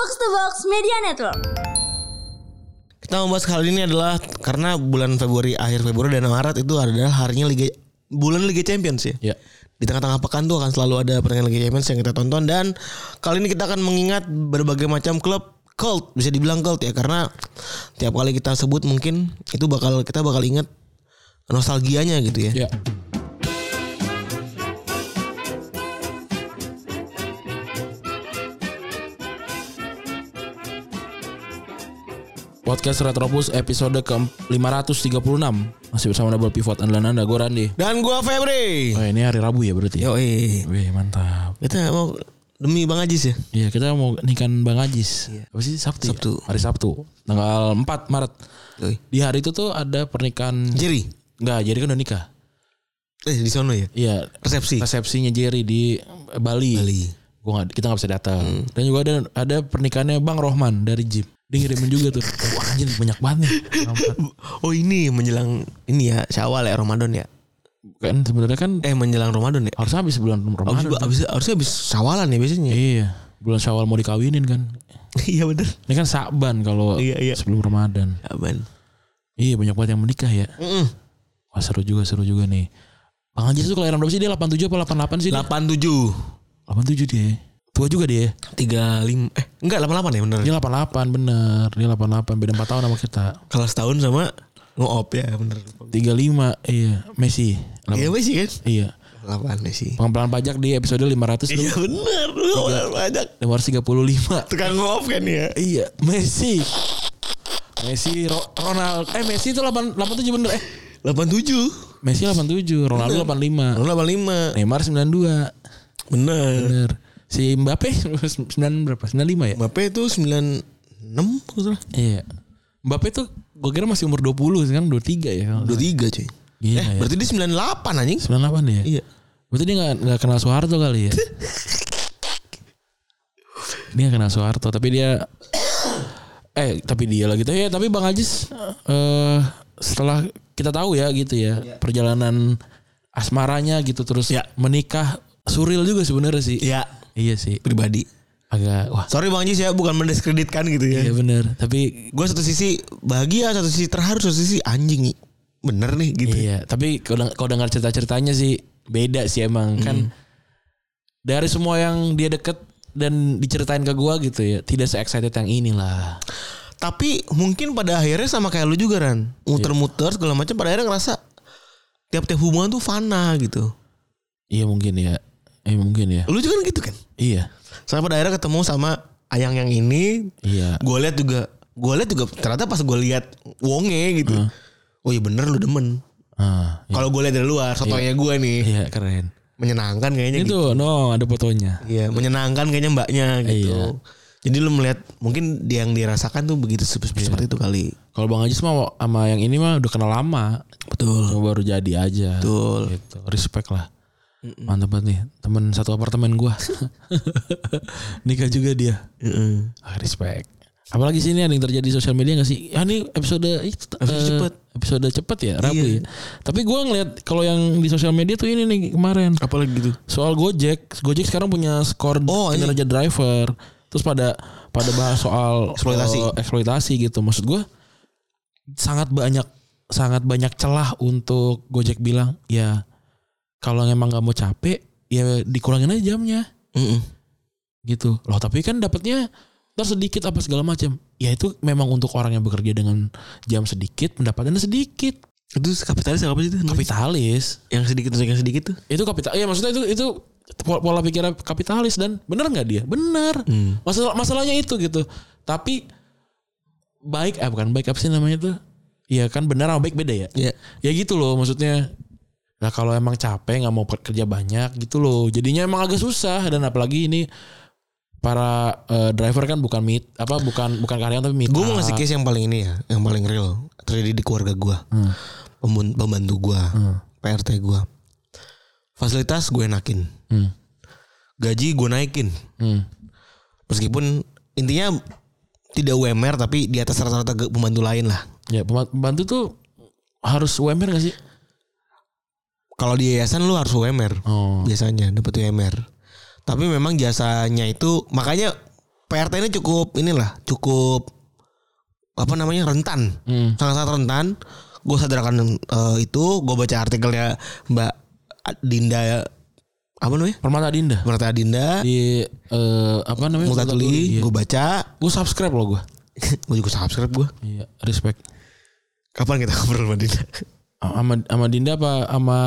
Box to Box Media Network. Kita membahas kali ini adalah karena bulan Februari akhir Februari dan Maret itu adalah harinya Liga bulan Liga Champions ya. Ya. Di tengah-tengah pekan tuh akan selalu ada pertandingan Liga Champions yang kita tonton dan kali ini kita akan mengingat berbagai macam klub cult bisa dibilang cult ya karena tiap kali kita sebut mungkin itu bakal kita bakal ingat nostalgianya gitu ya. Ya. Podcast Retropus episode ke-536 Masih bersama double pivot andalan anda Gue Randi Dan gua Febri. Oh ini hari Rabu ya berarti Yo, eh. Wih mantap Kita mau demi Bang Ajis ya. Iya kita mau nikahan Bang Ajis Apa sih Sabtu ya? Sabtu. Hari Sabtu Tanggal 4 Maret Yoi. Di hari itu tuh ada pernikahan Jerry. Enggak jadi kan udah nikah Eh di sono ya. Iya Resepsi. resepsinya Jerry di Bali. Bali. Gua gak, kita nggak bisa datang. Dan juga ada ada pernikahannya Bang Rohman dari Jeep. Dia ngirimin juga tuh. Wah anjir banyak banget. Oh ini menjelang ini ya Syawal ya Ramadan ya. Kan sebenarnya kan Eh menjelang Ramadan ya. harusnya habis bulan Ramadan. kan? abis, harusnya habis Syawalan ya biasanya. Iya. Bulan Syawal mau dikawinin kan. iya bener. Ini kan Saban kalau Iya, iya. sebelum Ramadan. Aman. Iya banyak banget yang menikah ya. Mm Wah seru juga seru juga nih. Bang Ajis tuh kelahiran berapa sih dia 87 apa 88 sih? dia? 87 87 dia. Tua juga dia. 35 eh enggak 88 ya bener. Dia 88 bener. Dia 88 beda 4 tahun sama kita. Kalau setahun sama ngoop ya bener. 35 iya Messi. Iya masih kan? Iya. 8 sih. Pengambilan pajak di episode 500 Iya bener lu banyak. 535. Tukang ngoop kan ya. Iya, Messi. Messi, Ro- Ronald, eh Messi itu 8, 87 bener eh. 87. Messi 87, Ronaldo 85. Lu 85. Neymar 92. Bener. Bener. Si Mbappe 9 berapa? 95 ya? Mbappe itu 96 kalau salah. Iya. Mbappe tuh gue kira masih umur 20 sekarang 23 ya. 23 cuy. Iya eh, ya. berarti dia 98 anjing. 98 ya? Iya. Berarti dia gak, gak kenal Soeharto kali ya? dia gak kenal Soeharto tapi dia eh tapi dia lah gitu ya tapi Bang Ajis eh setelah kita tahu ya gitu ya perjalanan asmaranya gitu terus Ya. menikah surreal juga sebenarnya sih. Iya. Iya sih. Pribadi. Agak wah Sorry Bang Jis ya bukan mendiskreditkan gitu ya. iya bener tapi Gue satu sisi bahagia, satu sisi terharu, satu sisi anjing nih. Bener nih gitu. Iya, tapi kalau dengar cerita-ceritanya sih beda sih emang kan dari semua yang dia deket dan diceritain ke gua gitu ya, tidak se excited yang inilah. Tapi mungkin pada akhirnya sama kayak lu juga Ran. Muter-muter segala macam pada akhirnya ngerasa tiap-tiap hubungan tuh fana gitu. Iya mungkin ya, eh mungkin ya. Lu juga kan gitu kan? Iya, Sampai pada akhirnya ketemu sama Ayang yang ini. iya. Gue lihat juga, gue lihat juga ternyata pas gue lihat Wonge gitu. Oh iya bener lu demen. Ah, iya, Kalau gue lihat dari luar, sotonya gue nih iya keren. menyenangkan kayaknya gitu. Itu no ada fotonya. Iya, menyenangkan kayaknya mbaknya gitu. Iya. Jadi lu melihat mungkin dia yang dirasakan tuh begitu seperti, seperti itu kali. Kalau Bang Ajis mah sama yang ini mah udah kenal lama, Betul. baru jadi aja. Betul. Gitu, respect lah. Mantap banget nih, temen satu apartemen gua. Nikah juga dia. Ah, respect. Apalagi sini ada yang terjadi di sosial media gak sih? Ya ini episode Episode eh, cepet. Episode cepet ya, Rabu Iya. ya. Tapi gua ngeliat kalau yang di sosial media tuh ini nih kemarin Apalagi gitu. soal Gojek. Gojek sekarang punya skor Oh, ini. kinerja driver. Terus pada pada bahas soal Eksploitasi. eh, eksploitasi gitu. Maksud gua sangat banyak sangat banyak celah untuk Gojek bilang ya kalau emang nggak mau capek ya dikurangin aja jamnya. Heeh. gitu. Loh tapi kan dapatnya ntar sedikit apa segala macam. Ya itu memang untuk orang yang bekerja dengan jam sedikit pendapatannya sedikit. Itu kapitalis apa sih itu? kapitalis. Yang sedikit yang sedikit tuh. itu kapital ya maksudnya itu itu pola pikir kapitalis dan benar nggak dia? Benar Hmm. masalah masalahnya itu gitu. Tapi baik eh bukan baik apa sih namanya tuh Iya kan benar sama baik beda ya? Iya. ya gitu loh maksudnya Nah kalau emang capek nggak mau kerja banyak gitu loh jadinya emang agak susah dan apalagi ini para eh, driver kan bukan mit apa bukan bukan karyawan tapi mitra Gue mau ngasih case yang paling ini ya, yang paling real terjadi di keluarga gue, Hmm. Pembun- pembantu gue, PRT gue. Fasilitas gue enakin, Hmm. gaji gue naikin, Hmm. meskipun intinya tidak UMR tapi di atas rata-rata pembantu lain lah. Ya pemba- pembantu tuh harus UMR gak sih? Kalau di yayasan lu harus UMR Oh. biasanya dapat UMR. Tapi memang jasanya itu makanya PRT ini cukup inilah cukup apa namanya rentan Hmm. sangat-sangat rentan gue sadar akan eh, itu gue baca artikelnya Mbak Dinda apa namanya Permata Dinda Merta Dinda di eh, apa namanya? Multatuli Iya. gue baca Gue subscribe loh gue. gue juga subscribe gue Iya, respect. kapan kita ngobrol sama Dinda Sama sama Dinda apa sama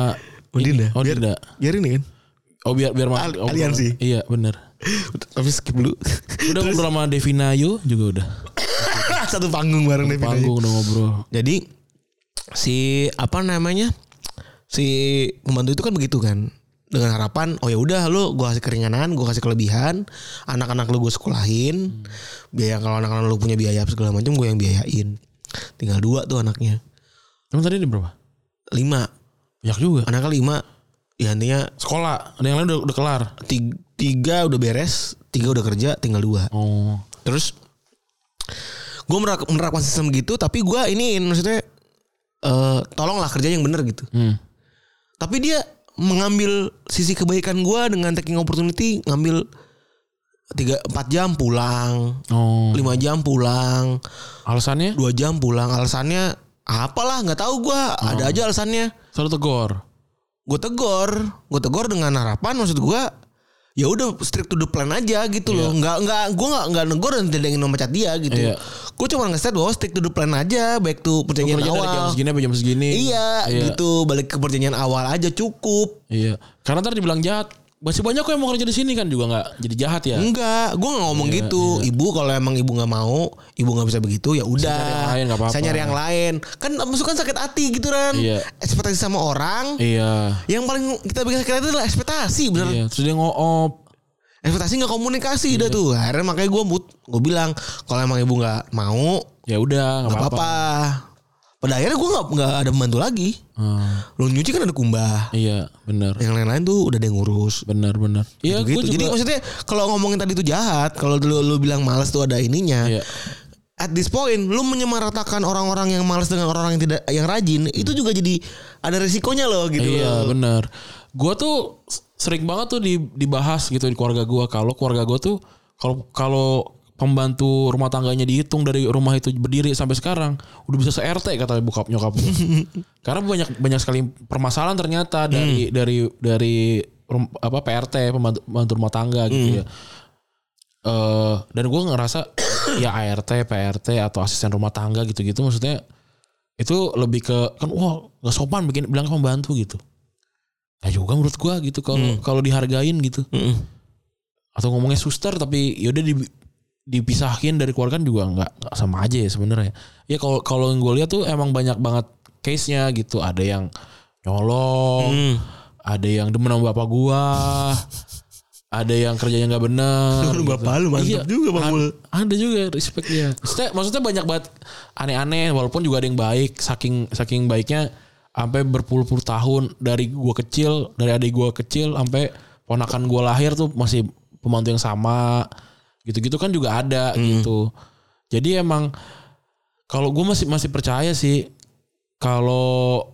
Sama Dinda Oh biar, Dinda. biar ini kan Oh biar biar Al- oh, aliansi. Iya bener. tapi skip dulu Udah ngobrol sama Devina Ayu juga udah. satu panggung bareng Devin aja. Panggung udah ngobrol. Jadi si apa namanya si pembantu itu kan begitu kan dengan harapan oh ya udah lu gue kasih keringanan gue kasih kelebihan anak-anak lu gue sekolahin biaya kalau anak-anak lu punya biaya segala macam gue yang biayain tinggal dua tuh anaknya Emang tadi ada berapa? Lima Banyak juga. anaknya lima ya intinya Sekolah. Ada yang lain udah, udah kelar. tiga, tiga udah beres tiga udah kerja tinggal dua Oh. Terus gue menerapkan sistem gitu tapi gue ini maksudnya eh tolonglah kerja yang bener gitu. Hmm. Tapi dia mengambil sisi kebaikan gue dengan taking opportunity ngambil tiga empat jam pulang, Oh. lima jam pulang, Alasannya? dua jam pulang. Alasannya apalah nggak tahu gue. Ada aja alasannya. Selalu tegor. Gue tegor, gue tegor dengan harapan maksud gue ya udah strict to the plan aja gitu loh nggak nggak gue nggak nggak negor dan tidak ingin memecat dia gitu Iya. gue cuma nge bahwa strict to the plan aja baik to Lu perjanjian kerja dari jam awal segini sampai jam segini. iya, gitu balik ke perjanjian awal aja cukup Iya. Karena ntar dibilang jahat. Masih banyak kok yang mau kerja di sini kan juga nggak jadi jahat ya. enggak gue nggak ngomong Iya, gitu ibu kalau emang ibu nggak mau ibu nggak bisa begitu ya udah cari yang lain, nggak apa-apa. saya nyari yang lain kan masuk kan sakit hati gitu kan Iya. ekspektasi sama orang Iya. yang paling kita bikin sakit hati adalah ekspektasi bener Iya. Terus dia ngoop. ekspektasi nggak komunikasi Iya. udah tuh akhirnya makanya gue gue bilang kalau emang ibu nggak mau Ya udah nggak apa-apa. Pada akhirnya gue nggak nggak ada pembantu lagi Hmm. lu nyuci kan ada kumbah Iya benar. yang lain-lain tuh udah ada yang ngurus Benar benar. Iya gitu. juga. Jadi maksudnya kalau ngomongin tadi itu jahat, kalau lu, lu bilang malas tuh ada ininya. Iya. At this point, lu menyamaratakan orang-orang yang malas dengan orang yang tidak yang rajin, itu juga jadi ada resikonya loh gitu. Iya benar. Gue tuh sering banget tuh di- dibahas gitu di keluarga gue. Kalau keluarga gue tuh kalau kalau pembantu rumah tangganya dihitung dari rumah itu berdiri sampai sekarang udah bisa se RT kata bokap nyokap gue. Karena banyak banyak sekali permasalahan ternyata dari dari dari rum- apa PRT pembantu, pembantu rumah tangga gitu ya. Eh dan gue ngerasa ya ART, PRT atau asisten rumah tangga gitu-gitu maksudnya itu lebih ke kan wah nggak sopan bikin bilang pembantu gitu. Nah juga menurut gua gitu kalau kalau dihargain gitu. Mm-mm. Atau ngomongnya suster tapi yaudah di, dipisahin dari keluarga juga nggak sama aja ya sebenarnya. Ya kalau kalau yang gue lihat tuh emang banyak banget case-nya gitu. Ada yang nyolong, Hmm. ada yang demen sama bapak gua, ada yang kerjanya nggak bener. Lu bapak lu mantap juga, Bang Mul. Ada juga respect dia. Maksudnya, maksudnya banyak banget aneh-aneh walaupun juga ada yang baik saking saking baiknya sampai berpuluh-puluh tahun dari gua kecil, dari adik gua kecil sampai ponakan gua lahir tuh masih pembantu yang sama. Gitu-gitu kan juga ada gitu. Jadi emang kalau gue masih masih percaya sih kalau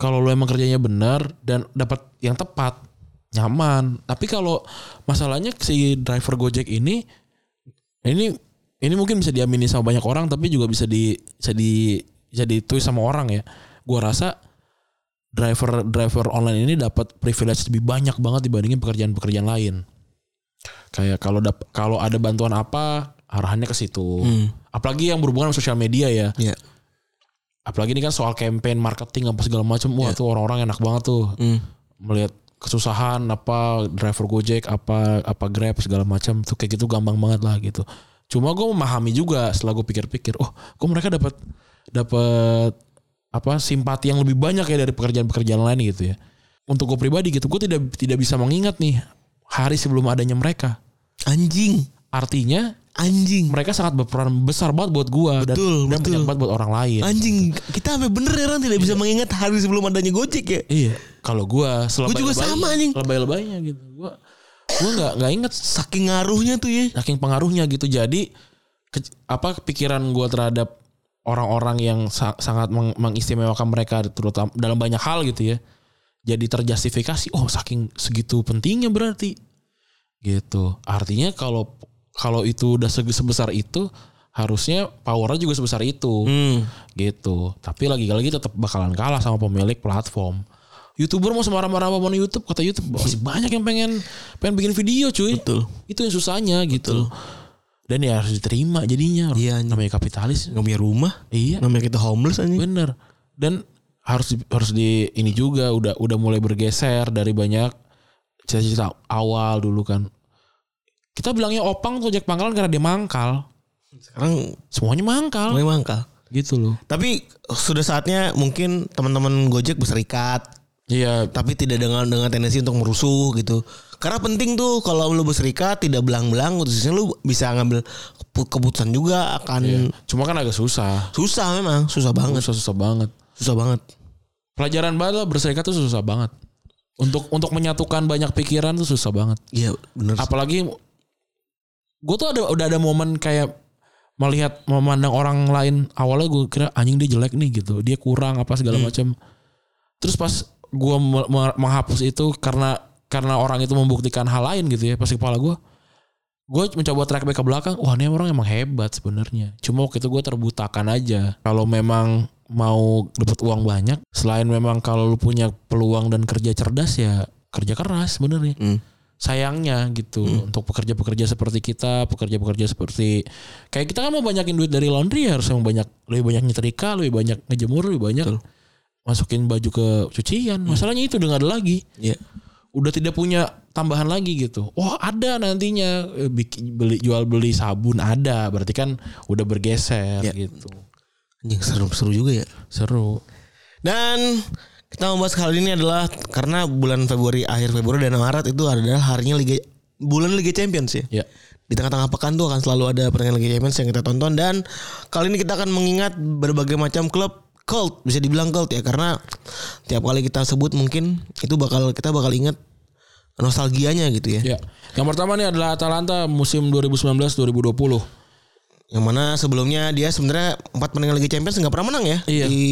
kalau lu emang kerjanya benar dan dapat yang tepat nyaman. Tapi kalau masalahnya si driver Gojek ini ini ini mungkin bisa diamini sama banyak orang tapi juga bisa di bisa di bisa ditulis sama orang ya. Gua rasa driver driver online ini dapat privilege lebih banyak banget dibandingin pekerjaan-pekerjaan lain. Kayak kalau dap- kalau ada bantuan apa arahannya ke situ. Apalagi yang berhubungan sama sosial media ya. Iya. Apalagi ini kan soal campaign marketing apa segala macam. Wah, tuh orang-orang enak banget tuh. Hmm. Melihat kesusahan apa driver Gojek apa apa Grab segala macam tuh kayak gitu gampang banget lah gitu. Cuma gue memahami juga setelah gue pikir-pikir, oh, kok mereka dapat dapat apa simpati yang lebih banyak ya dari pekerjaan-pekerjaan lain gitu ya. Untuk gue pribadi gitu, gue tidak tidak bisa mengingat nih hari sebelum adanya mereka. Anjing, Artinya anjing, mereka sangat berperan besar banget buat gue dan, Betul, dan betul. banyak banget buat orang lain. anjing. Kita sampai bener ya tidak bisa mengingat hari sebelum adanya Gojek ya. Iya, kalau gua Gua juga sama, anjing. Lebay-lebaynya gitu. Gua gua nggak nggak inget Saking ngaruhnya tuh ya. saking pengaruhnya gitu. Jadi ke- apa pikiran gua terhadap orang-orang yang sa- sangat meng- mengistimewakan mereka terutama dalam banyak hal gitu ya. Jadi terjustifikasi, oh saking segitu pentingnya berarti. Gitu. Artinya kalau kalau itu udah segi- sebesar itu harusnya powernya juga sebesar itu Hmm. gitu tapi lagi-lagi tetap bakalan kalah sama pemilik platform youtuber mau semarah-marah sama YouTube kata YouTube masih banyak yang pengen pengen bikin video cuy Betul. itu yang susahnya gitu dan ya harus diterima jadinya Iya, namanya kapitalis Nggak punya rumah. iya Namanya kita homeless anjing. bener dan harus di, harus di ini juga udah udah mulai bergeser dari banyak cita-cita awal dulu kan. Kita bilangnya opang tuh Jack Pangkalan karena dia mangkal. Sekarang semuanya mangkal. mulai mangkal. gitu loh. Tapi sudah saatnya mungkin teman-teman Gojek berserikat. iya. Tapi tidak dengan dengan tendensi untuk merusuh gitu. Karena penting tuh kalau lu berserikat tidak belang-belang, khususnya lu bisa ngambil kepu- keputusan juga akan cuma kan agak susah. Susah memang, susah banget, susah susah banget susah banget. pelajaran banget lah berserikat tuh susah banget. Untuk untuk menyatukan banyak pikiran tuh susah banget. Iya bener. apalagi gue tuh ada udah ada momen kayak melihat memandang orang lain. Awalnya gue kira anjing dia jelek nih gitu. Dia kurang apa segala macam terus pas gue me- me- menghapus itu karena karena orang itu membuktikan hal lain gitu ya pas di kepala gue gue mencoba track back ke belakang. Wah ini orang emang hebat sebenarnya. Cuma waktu itu gue terbutakan aja. Kalau memang mau dapat uang banyak selain memang kalau lu punya peluang dan kerja cerdas ya kerja keras sebenarnya Hmm. sayangnya gitu untuk pekerja-pekerja seperti kita, pekerja-pekerja seperti kayak kita kan mau banyakin duit dari laundry ya harus yang banyak lebih banyak nyetrika, lebih banyak ngejemur, lebih banyak masukin baju ke cucian. Masalahnya itu udah nggak ada lagi. Iya. Udah tidak punya tambahan lagi gitu. Wah, ada nantinya eh, bikin beli jual beli sabun ada, berarti kan udah bergeser Iya. gitu. Anjing seru-seru juga ya. Seru. Dan kita membahas kali ini adalah karena bulan Februari akhir Februari dan Maret itu adalah harinya Liga bulan Liga Champions ya. Ya. Di tengah-tengah pekan tuh akan selalu ada pertandingan Liga Champions yang kita tonton dan kali ini kita akan mengingat berbagai macam klub cult bisa dibilang cult ya karena tiap kali kita sebut mungkin itu bakal kita bakal ingat nostalgianya gitu ya. Ya. Yang pertama nih adalah Atalanta musim 2019-2020. Yang mana sebelumnya dia sebenarnya empat pertandingan Liga Champions nggak pernah menang ya. Iya. Di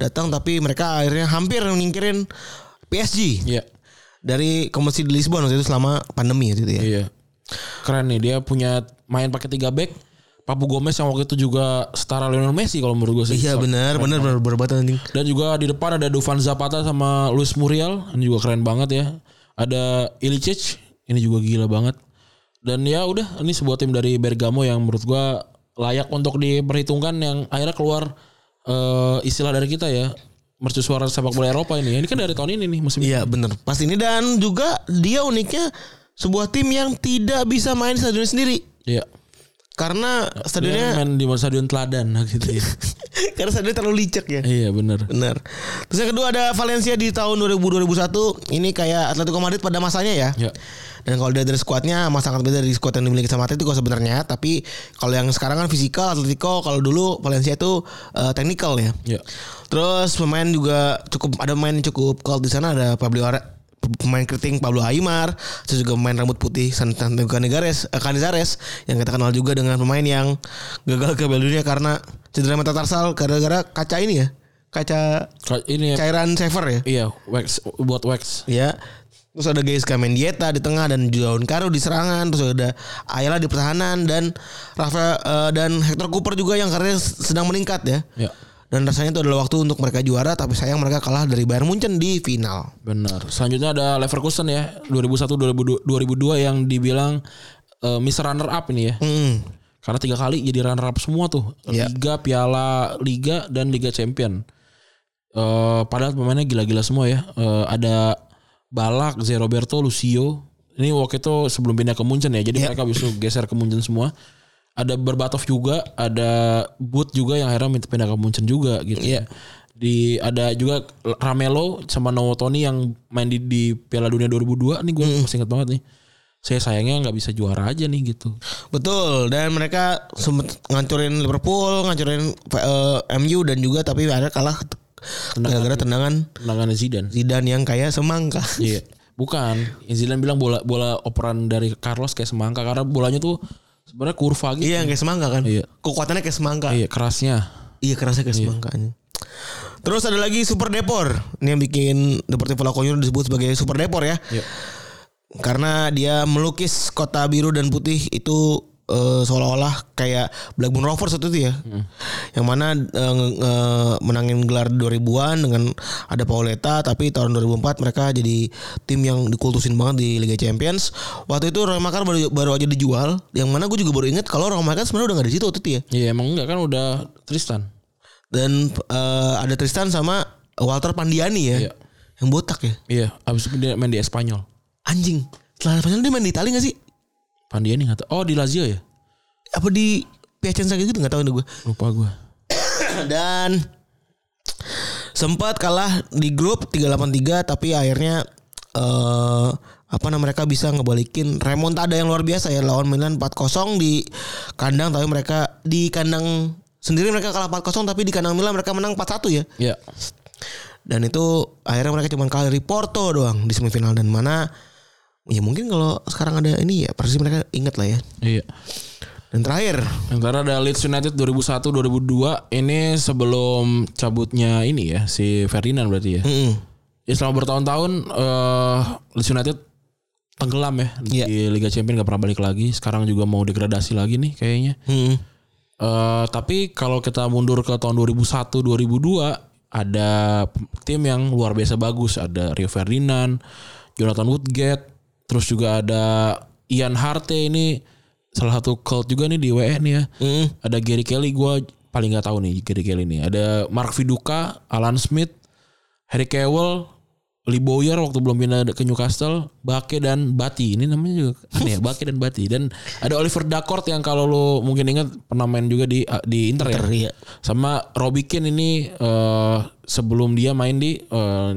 datang tapi mereka akhirnya hampir menyingkirin PSG Iya. dari kompetisi di Lisbon waktu itu selama pandemi gitu ya. Iya. Keren nih dia punya main pakai tiga back. Papu Gomez yang waktu itu juga setara Lionel Messi kalau menurut gue sih. Iya benar, benar benar berbatan anjing. Dan juga di depan ada Dufan Zapata sama Luis Muriel. Ini juga keren banget ya. Ada Ilicic. Ini juga gila banget. Dan ya udah ini sebuah tim dari Bergamo yang menurut gua layak untuk diperhitungkan yang akhirnya keluar eh, istilah dari kita ya. Mercusuar sepak bola Eropa ini. Ini kan dari tahun ini nih musim ini. Iya benar. Pas ini dan juga dia uniknya sebuah tim yang tidak bisa main di stadion sendiri Iya. Karena Dia stadionnya main di stadion teladan gitu ya. karena stadionnya terlalu licek ya. iya bener. Benar. Terus yang kedua ada Valencia di tahun 2000 2001. Ini kayak Atletico Madrid pada masanya ya. Ya. Dan kalau dia dari skuadnya sama sangat beda dari skuad yang dimiliki sama Atletico sebenarnya. Tapi kalau yang sekarang kan fisikal Atletico, kalau dulu Valencia itu eh, technical ya. Ya. Terus pemain juga cukup ada pemain yang cukup kalau di sana ada Pablo pemain keriting Pablo Aimar, terus juga pemain rambut putih Santiago Canizares, eh, Canizares yang kita kenal juga dengan pemain yang gagal ke Piala Dunia karena cedera metatarsal gara-gara kaca ini ya. Kaca Ka- Ini ya. cairan saver ya. Iya, wax buat wax. Ya. Terus ada Gaisca Mendieta di tengah dan Joan Caro di serangan, terus ada Ayala di pertahanan dan Rafael eh, dan Hector Cooper juga yang karirnya sedang meningkat ya. Ya. Dan rasanya itu adalah waktu untuk mereka juara tapi sayang mereka kalah dari Bayern Munchen di final. Benar. Selanjutnya ada Leverkusen ya, 2001 2002, 2002 yang dibilang eh, miss runner up ini ya. Hmm. Karena tiga kali jadi runner up semua tuh. Iya. Liga, Piala Liga dan Liga Champion. Eh padahal pemainnya gila-gila semua ya. Eh, ada Balak, Zé Roberto, Lucio. Ini waktu itu sebelum pindah ke Munchen ya. Jadi Iya. mereka bisa geser ke Munchen semua. Ada Berbatov juga, ada Boot juga yang akhirnya minta pindah ke Munchen juga gitu. Iya. Di ada juga Ramelo sama Nowotony yang main di, di Piala Dunia 2002 nih gue masih ingat banget nih. Saya sayangnya nggak bisa juara aja nih gitu. Betul dan mereka sempat ngancurin Liverpool, ngancurin eh, MU dan juga tapi ada kalah gara-gara tendangan Tendangan Zidane. Zidane yang kayak semangka. Iya. Bukan. Zidane bilang bola bola operan dari Carlos kayak semangka karena bolanya tuh sebenarnya kurva gitu. Iya kayak semangka kan. Iya. Kekuatannya kayak semangka. Iya, kerasnya. Iya kerasnya kayak semangka. Terus ada lagi Super Depor. Ini yang bikin Deportivo La Coruña disebut sebagai Super Depor ya. Iya. karena dia melukis kota biru dan putih itu eh, seolah-olah kayak Blackburn Rovers itu ya. Yang mana nge- nge- menangin gelar 2000-an dengan ada Pauleta tapi tahun 2004 mereka jadi tim yang dikultusin banget di Liga Champions. Waktu itu Roy Makar baru, baru aja dijual. Yang mana gue juga baru inget kalau Roy Makar sebenarnya udah gak di situ waktu itu ya. Iya emang enggak kan udah Tristan. Dan eh, ada Tristan sama Walter Pandiani ya. Iya. Yang botak ya. Iya, abis itu dia main di Espanyol. Anjing. Setelah Espanyol dia main di Italia gak sih? Pandiani nggak tahu. Oh di Lazio ya? Apa di Piacenza gitu gak tahu nih gue. Lupa gue. Dan sempat kalah di grup 383 tapi akhirnya eh apa namanya mereka bisa ngebalikin remontada yang luar biasa ya lawan Milan 4-0 di kandang tapi mereka di kandang sendiri mereka kalah 4-0 tapi di kandang Milan mereka menang 4-1 ya. Iya. Dan itu akhirnya mereka cuma kalah dari Porto doang di semifinal dan mana ya mungkin kalau sekarang ada ini ya pasti mereka inget lah ya. Iya. Dan terakhir Sementara ada Leeds United 2001-2002 ini sebelum cabutnya ini ya si Ferdinand berarti ya. mm-mm. Ya selama bertahun-tahun eh Leeds United tenggelam ya Iya. di Liga Champions gak pernah balik lagi. Sekarang juga mau degradasi lagi nih kayaknya. Mm-mm. Eh tapi kalau kita mundur ke tahun 2001 2002 ada tim yang luar biasa bagus, ada Rio Ferdinand, Jonathan Woodgate, terus juga ada Ian Harte ini salah satu cult juga nih di WE nih ya. Mm-mm. Ada Gary Kelly gue paling nggak tahu nih Gary Kelly nih. Ada Mark Viduka, Alan Smith, Harry Kewell, Lee Bowyer waktu belum pindah ke Newcastle, Bake dan Bati. Ini namanya juga aneh ya, Bake dan Bati. Dan ada Oliver Dacourt yang kalau lo mungkin ingat pernah main juga di di Inter, ya. Inter, iya. Sama Robbie Keane ini eh, sebelum dia main di eh,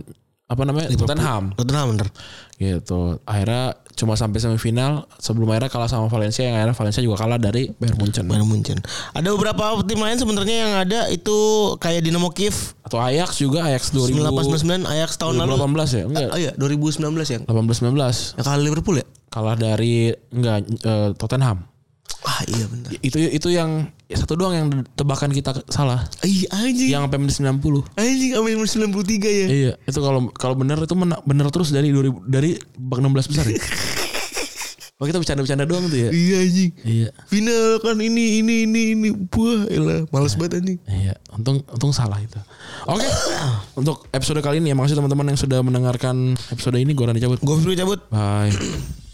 apa namanya Tottenham Tottenham bener. gitu. Akhirnya cuma sampai semifinal sebelum akhirnya kalah sama Valencia yang akhirnya Valencia juga kalah dari Bayern Munchen Bayern Munchen. Ada beberapa tim lain sebenarnya yang ada itu kayak Dinamo Kiev atau Ajax juga Ajax 2000 1999 Ajax tahun lalu. 2018 ya enggak Oh iya 2019 yang 18 19 yang kalah Liverpool ya? kalah dari enggak eh, Tottenham Wah iya bener. itu itu yang satu doang yang tebakan kita salah Iya anjing. yang sampai menit 90 Anjing sampai menit 93 ya. iya itu kalau kalau benar itu mena- benar terus dari 2000 dari bak 16 besar ya Oh kita bercanda-bercanda doang tuh ya Iya anjing. Iya Final kan ini ini ini ini. Wah, elah, males banget anjing. Iya, untung untung salah itu. Oke, untuk episode kali ini ya makasih teman-teman yang sudah mendengarkan episode ini. Gue Rani cabut. Gue cabut. Bye.